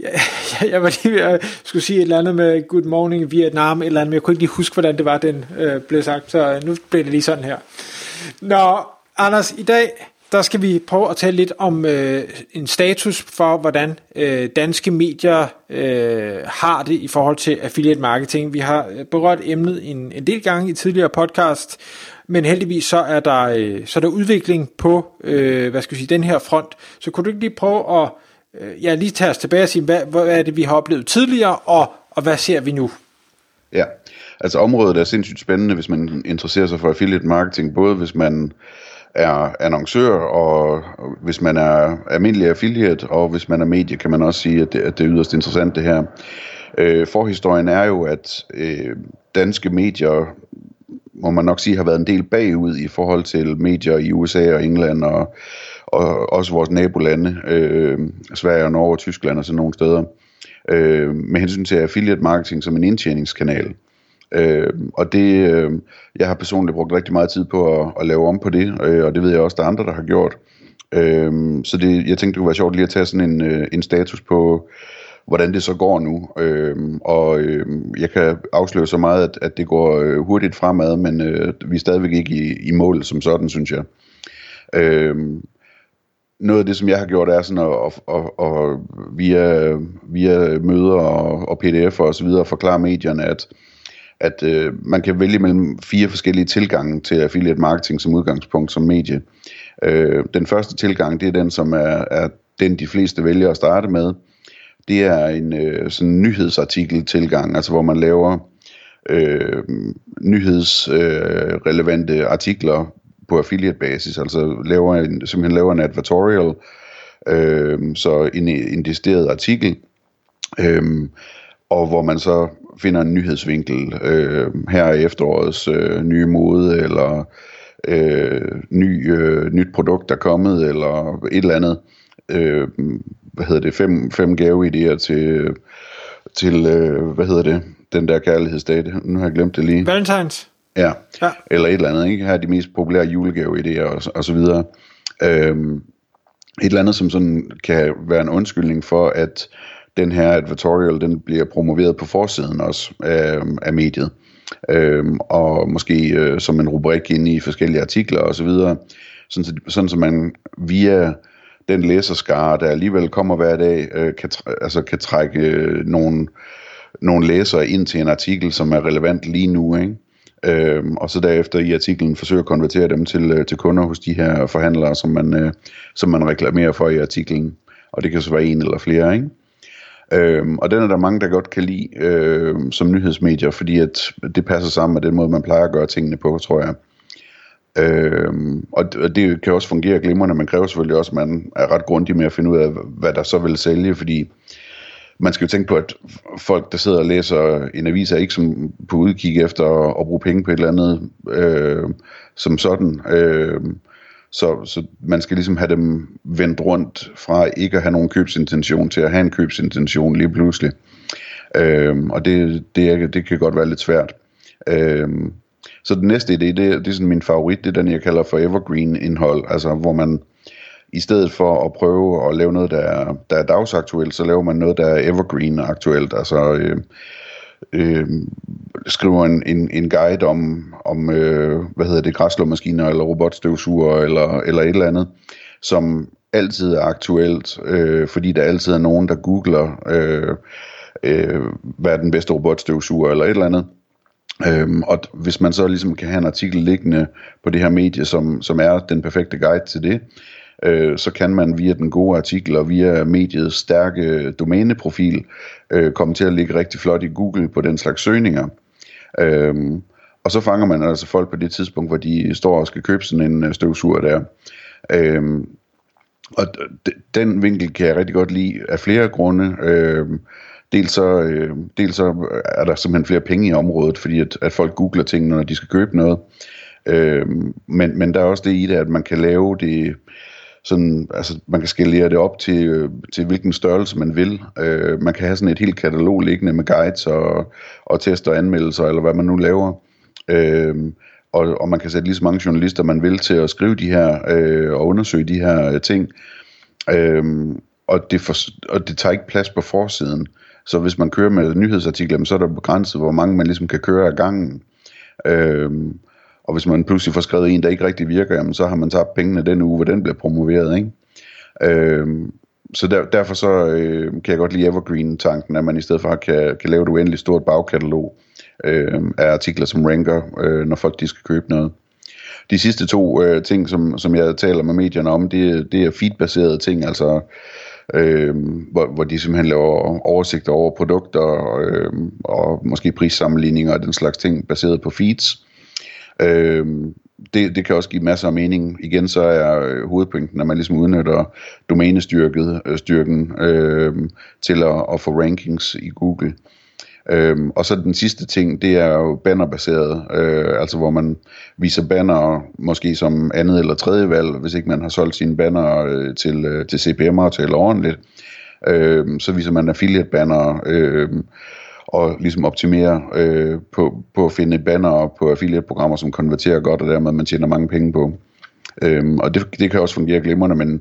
Ja, jeg var lige ved at skulle sige et eller andet med good morning Vietnam, et eller andet, men jeg kunne ikke lige huske, hvordan det var, den øh, blev sagt, så øh, nu bliver det lige sådan her. Nå, Anders, i dag, der skal vi prøve at tale lidt om øh, en status for, hvordan øh, danske medier øh, har det i forhold til affiliate marketing. Vi har øh, berørt emnet en, en del gange i tidligere podcast, men heldigvis så er der, øh, så er der udvikling på øh, hvad skal vi sige, den her front. Så kunne du ikke lige prøve at øh, ja, lige tage os tilbage og sige, hvad, hvad er det, vi har oplevet tidligere, og, og hvad ser vi nu? Ja, altså området er sindssygt spændende, hvis man interesserer sig for affiliate marketing, både hvis man er annoncør, og hvis man er almindelig affiliate, og hvis man er medie, kan man også sige, at det, at det er yderst interessant det her. Øh, forhistorien er jo, at øh, danske medier, må man nok sige, har været en del bagud i forhold til medier i USA og England, og, og også vores nabolande, øh, Sverige og Norge og Tyskland og sådan nogle steder, øh, med hensyn til affiliate marketing som en indtjeningskanal. Øh, og det, øh, jeg har personligt brugt rigtig meget tid på at, at lave om på det, øh, og det ved jeg også, der er andre, der har gjort. Øh, så det, jeg tænkte, det kunne være sjovt lige at tage sådan en, øh, en status på, hvordan det så går nu. Øh, og øh, jeg kan afsløre så meget, at, at det går øh, hurtigt fremad, men øh, vi er stadigvæk ikke i, i mål som sådan, synes jeg. Øh, noget af det, som jeg har gjort, er sådan at, at, at, at via, via møder og, og pdf'er og så videre forklare medierne, at at øh, man kan vælge mellem fire forskellige tilgange til affiliate marketing som udgangspunkt som medie. Øh, den første tilgang, det er den, som er, er den, de fleste vælger at starte med. Det er en øh, sådan nyhedsartikel tilgang, altså hvor man laver øh, nyhedsrelevante øh, artikler på affiliate basis, altså laver en, simpelthen laver en advertorial, øh, så en, en decideret artikel, øh, og hvor man så finder en nyhedsvinkel øh, her i efterårets øh, nye mode, eller øh, ny, øh, nyt produkt, der er kommet, eller et eller andet. Øh, hvad hedder det? Fem, fem gaveidéer til, til øh, hvad hedder det? Den der kærlighedsdag. Nu har jeg glemt det lige. Valentines. Ja. ja, eller et eller andet. Ikke? Her er de mest populære julegaveidéer og, og så videre. Øh, et eller andet, som sådan kan være en undskyldning for, at den her advertorial, den bliver promoveret på forsiden også af, af mediet. Øhm, og måske øh, som en rubrik inde i forskellige artikler og så videre, sådan, så, sådan så man via den læserskare, der alligevel kommer hver dag, øh, kan, altså kan trække øh, nogle, nogle læsere ind til en artikel, som er relevant lige nu, ikke? Øhm, og så derefter i artiklen forsøge at konvertere dem til, øh, til kunder hos de her forhandlere, som man, øh, som man reklamerer for i artiklen. Og det kan så være en eller flere, ikke? Øhm, og den er der mange, der godt kan lide øh, som nyhedsmedier, fordi at det passer sammen med den måde, man plejer at gøre tingene på, tror jeg. Øhm, og det kan også fungere glimrende, men kræver selvfølgelig også, at man er ret grundig med at finde ud af, hvad der så vil sælge, fordi man skal jo tænke på, at folk, der sidder og læser en avis, er ikke som på udkig efter at, at bruge penge på et eller andet øh, som sådan. Øh, så, så man skal ligesom have dem vendt rundt fra ikke at have nogen købsintention til at have en købsintention lige pludselig. Øhm, og det, det, er, det kan godt være lidt svært. Øhm, så den næste idé, det, det er sådan min favorit, det er den, jeg kalder for evergreen indhold, altså hvor man i stedet for at prøve at lave noget, der er, der er dagsaktuelt, så laver man noget, der er evergreen aktuelt, altså øh, øh, skriver en, en, en guide om, om øh, hvad hedder det, græslåmaskiner eller robotstøvsuger eller, eller et eller andet, som altid er aktuelt, øh, fordi der altid er nogen, der googler, øh, øh, hvad er den bedste robotstøvsuger eller et eller andet. Øhm, og hvis man så ligesom kan have en artikel liggende på det her medie, som, som er den perfekte guide til det, øh, så kan man via den gode artikel og via mediets stærke domæneprofil øh, komme til at ligge rigtig flot i Google på den slags søgninger. Øh, og så fanger man altså folk på det tidspunkt, hvor de står og skal købe sådan en øh, støvsuger der. Øh, og den vinkel kan jeg rigtig godt lide af flere grunde. Øh, dels så, øh, dels så er der simpelthen flere penge i området, fordi at, at folk googler ting, når de skal købe noget. Øh, men, men der er også det i det, at man kan lave det sådan, altså man kan skalere det op til, øh, til hvilken størrelse man vil. Øh, man kan have sådan et helt katalog liggende med guides og, og tester og anmeldelser, eller hvad man nu laver. Øh, og, og man kan sætte lige så mange journalister, man vil til at skrive de her øh, og undersøge de her øh, ting. Øh, og, det for, og det tager ikke plads på forsiden. Så hvis man kører med nyhedsartikler, så er der begrænset, hvor mange man ligesom kan køre ad gangen. Øh, og hvis man pludselig får skrevet en, der ikke rigtig virker, jamen, så har man tabt pengene den uge, hvor den bliver promoveret. Ikke? Øhm, så der, derfor så øh, kan jeg godt lide Evergreen-tanken, at man i stedet for kan, kan lave et uendeligt stort bagkatalog øh, af artikler, som ranker, øh, når folk de skal købe noget. De sidste to øh, ting, som, som jeg taler med medierne om, det, det er feedbaserede ting, altså øh, hvor, hvor de simpelthen laver oversigter over produkter øh, og måske prissammenligninger og den slags ting baseret på feeds. Øh, det, det kan også give masser af mening. Igen så er øh, hovedpointen, at man ligesom udnytter domænestyrken øh, styrken, øh, til at, at få rankings i Google. Øhm, og så den sidste ting, det er jo bannerbaseret, øh, altså hvor man viser banner måske som andet eller tredje valg, hvis ikke man har solgt sine banner øh, til, øh, til CPM'er til ordentligt. Øh, så viser man affiliate banner, øh, og ligesom optimere øh, på, på at finde banner på affiliate-programmer, som konverterer godt, og dermed man tjener mange penge på. Øhm, og det, det kan også fungere glimrende, men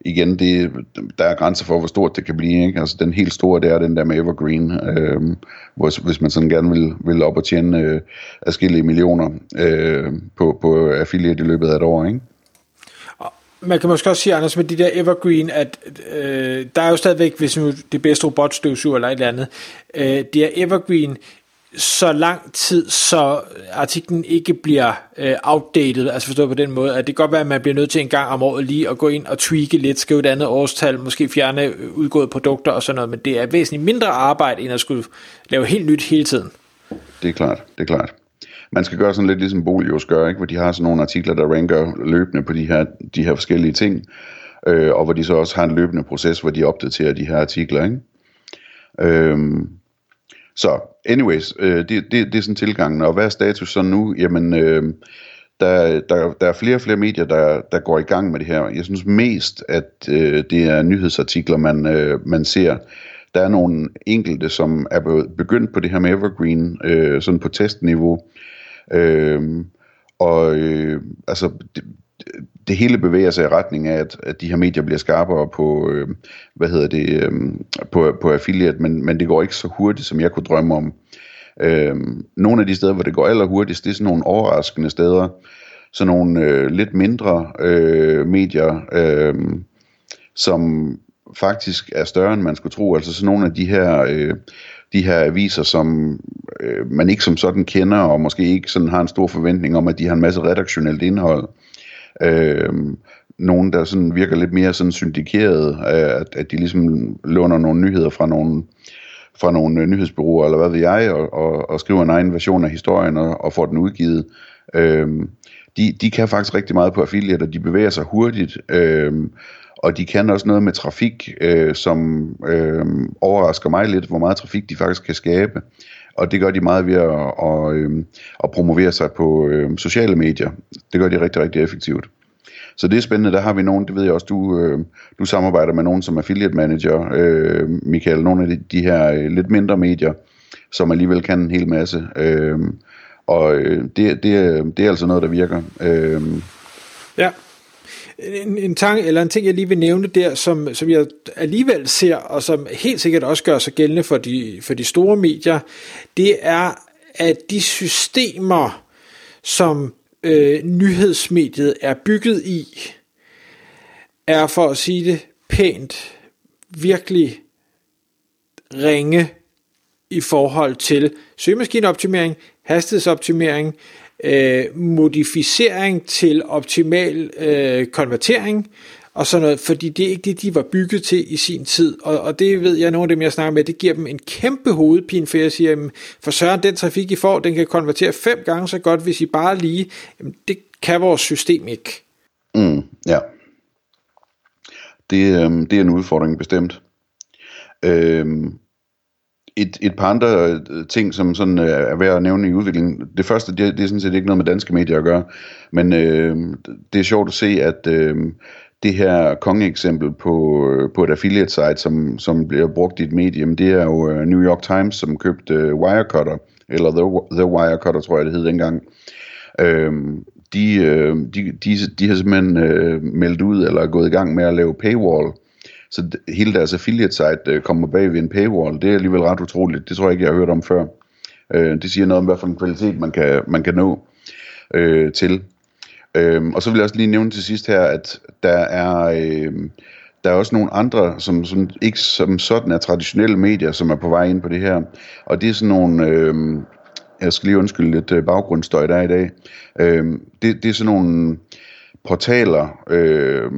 igen, det, der er grænser for, hvor stort det kan blive. Ikke? Altså den helt store, det er den der med Evergreen, øhm, hvor, hvis man sådan gerne vil, vil op og tjene øh, afskillige millioner øh, på, på affiliate i løbet af et år. Ikke? Man kan måske også sige, Anders, med de der Evergreen, at øh, der er jo stadigvæk, hvis nu det bedste robotstøvsuger eller et eller andet, øh, det er Evergreen, så lang tid, så artiklen ikke bliver øh, outdated, altså forstået på den måde, at det kan godt være, at man bliver nødt til en gang om året lige at gå ind og tweake lidt, skrive et andet årstal, måske fjerne øh, udgåede produkter og sådan noget, men det er væsentligt mindre arbejde, end at skulle lave helt nyt hele tiden. Det er klart, det er klart man skal gøre sådan lidt ligesom Bolios gør, ikke? hvor de har sådan nogle artikler, der ranker løbende på de her, de her forskellige ting, øh, og hvor de så også har en løbende proces, hvor de opdaterer de her artikler. Ikke? Øhm, så anyways, øh, det, det, det er sådan tilgangen, og hvad er status så nu? Jamen, øh, der, der, der er flere og flere medier, der, der går i gang med det her. Jeg synes mest, at øh, det er nyhedsartikler, man, øh, man ser. Der er nogle enkelte, som er begyndt på det her med Evergreen, øh, sådan på testniveau, Øh, Øhm, og øh, altså, det, det hele bevæger sig i retning af, at, at de her medier bliver skarpere på, øh, hvad hedder det, øh, på, på affiliate, men, men det går ikke så hurtigt, som jeg kunne drømme om. Øh, nogle af de steder, hvor det går allerhurtigst, det er sådan nogle overraskende steder, sådan nogle øh, lidt mindre øh, medier, øh, som faktisk er større, end man skulle tro. Altså sådan nogle af de her, øh, de her aviser, som øh, man ikke som sådan kender, og måske ikke sådan har en stor forventning om, at de har en masse redaktionelt indhold. Øh, nogen, der sådan virker lidt mere sådan syndikeret, øh, at, at de ligesom låner nogle nyheder fra nogle, fra nogle øh, nyhedsbureauer, eller hvad ved jeg, og, og, og skriver en egen version af historien, og, og får den udgivet. Øh, de, de kan faktisk rigtig meget på affiliate, og de bevæger sig hurtigt, øh, og de kan også noget med trafik, øh, som øh, overrasker mig lidt, hvor meget trafik de faktisk kan skabe. Og det gør de meget ved at, at, øh, at promovere sig på øh, sociale medier. Det gør de rigtig, rigtig effektivt. Så det er spændende. Der har vi nogen, det ved jeg også, du, øh, du samarbejder med nogen som affiliate manager, øh, Michael, nogle af de, de her øh, lidt mindre medier, som alligevel kan en hel masse. Øh, og øh, det, det, det er altså noget, der virker. Øh, ja. En, en, tanke eller en ting, jeg lige vil nævne der, som, som jeg alligevel ser, og som helt sikkert også gør sig gældende for de, for de store medier, det er, at de systemer, som øh, nyhedsmediet er bygget i, er for at sige det pænt, virkelig ringe i forhold til søgemaskineoptimering, hastighedsoptimering, øh, modificering til optimal øh, konvertering og sådan noget, fordi det er ikke det, de var bygget til i sin tid, og, og det ved jeg, nogle af dem, jeg snakker med, det giver dem en kæmpe hovedpine, for jeg siger, jamen, for søren, den trafik, I får, den kan konvertere fem gange så godt, hvis I bare lige, jamen, det kan vores system ikke. Mm, ja. Det, øh, det er en udfordring bestemt. Øh, et, et par andre øh, ting, som sådan øh, er værd at nævne i udviklingen. Det første, det, det er sådan set ikke noget med danske medier at gøre, men øh, det er sjovt at se, at øh, det her kongeeksempel på, øh, på et affiliate site, som, som bliver brugt i et medium, det er jo øh, New York Times, som købte øh, Wirecutter, eller The, The Wirecutter, tror jeg det hed dengang. Øh, de, øh, de, de, de har simpelthen øh, meldt ud, eller gået i gang med at lave paywall, så hele deres affiliate site øh, kommer bag ved en paywall. Det er alligevel ret utroligt. Det tror jeg ikke, jeg har hørt om før. Øh, det siger noget om, hvad for en kvalitet man kan, man kan nå øh, til. Øh, og så vil jeg også lige nævne til sidst her, at der er... Øh, der er også nogle andre, som, som ikke som sådan er traditionelle medier, som er på vej ind på det her. Og det er sådan nogle, øh, jeg skal lige undskylde lidt øh, baggrundsstøj, der er i dag. Øh, det, det er sådan nogle portaler, øh,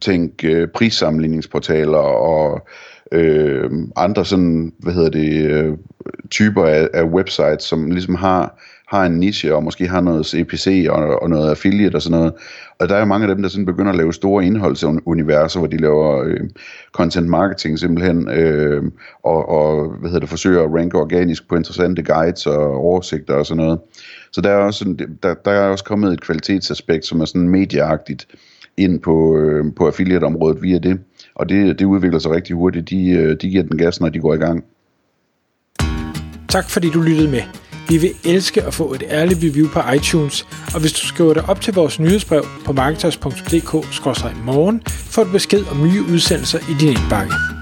tænk øh, prissammenligningsportaler og øh, andre sådan, hvad hedder det, øh, typer af, af websites, som ligesom har, har en niche, og måske har noget CPC og, og noget affiliate og sådan noget. Og der er jo mange af dem, der sådan begynder at lave store indholdsuniverser, hvor de laver øh, content marketing simpelthen, øh, og, og hvad hedder det, forsøger at ranke organisk på interessante guides og oversigter og sådan noget. Så der er også, sådan, der, der er også kommet et kvalitetsaspekt, som er sådan medieagtigt, ind på, øh, på affiliate-området via det. Og det, det udvikler sig rigtig hurtigt. De, øh, de giver den gas, når de går i gang. Tak fordi du lyttede med. Vi vil elske at få et ærligt review på iTunes, og hvis du skriver dig op til vores nyhedsbrev på marketers.dk-morgen, får du besked om nye udsendelser i din indbakke.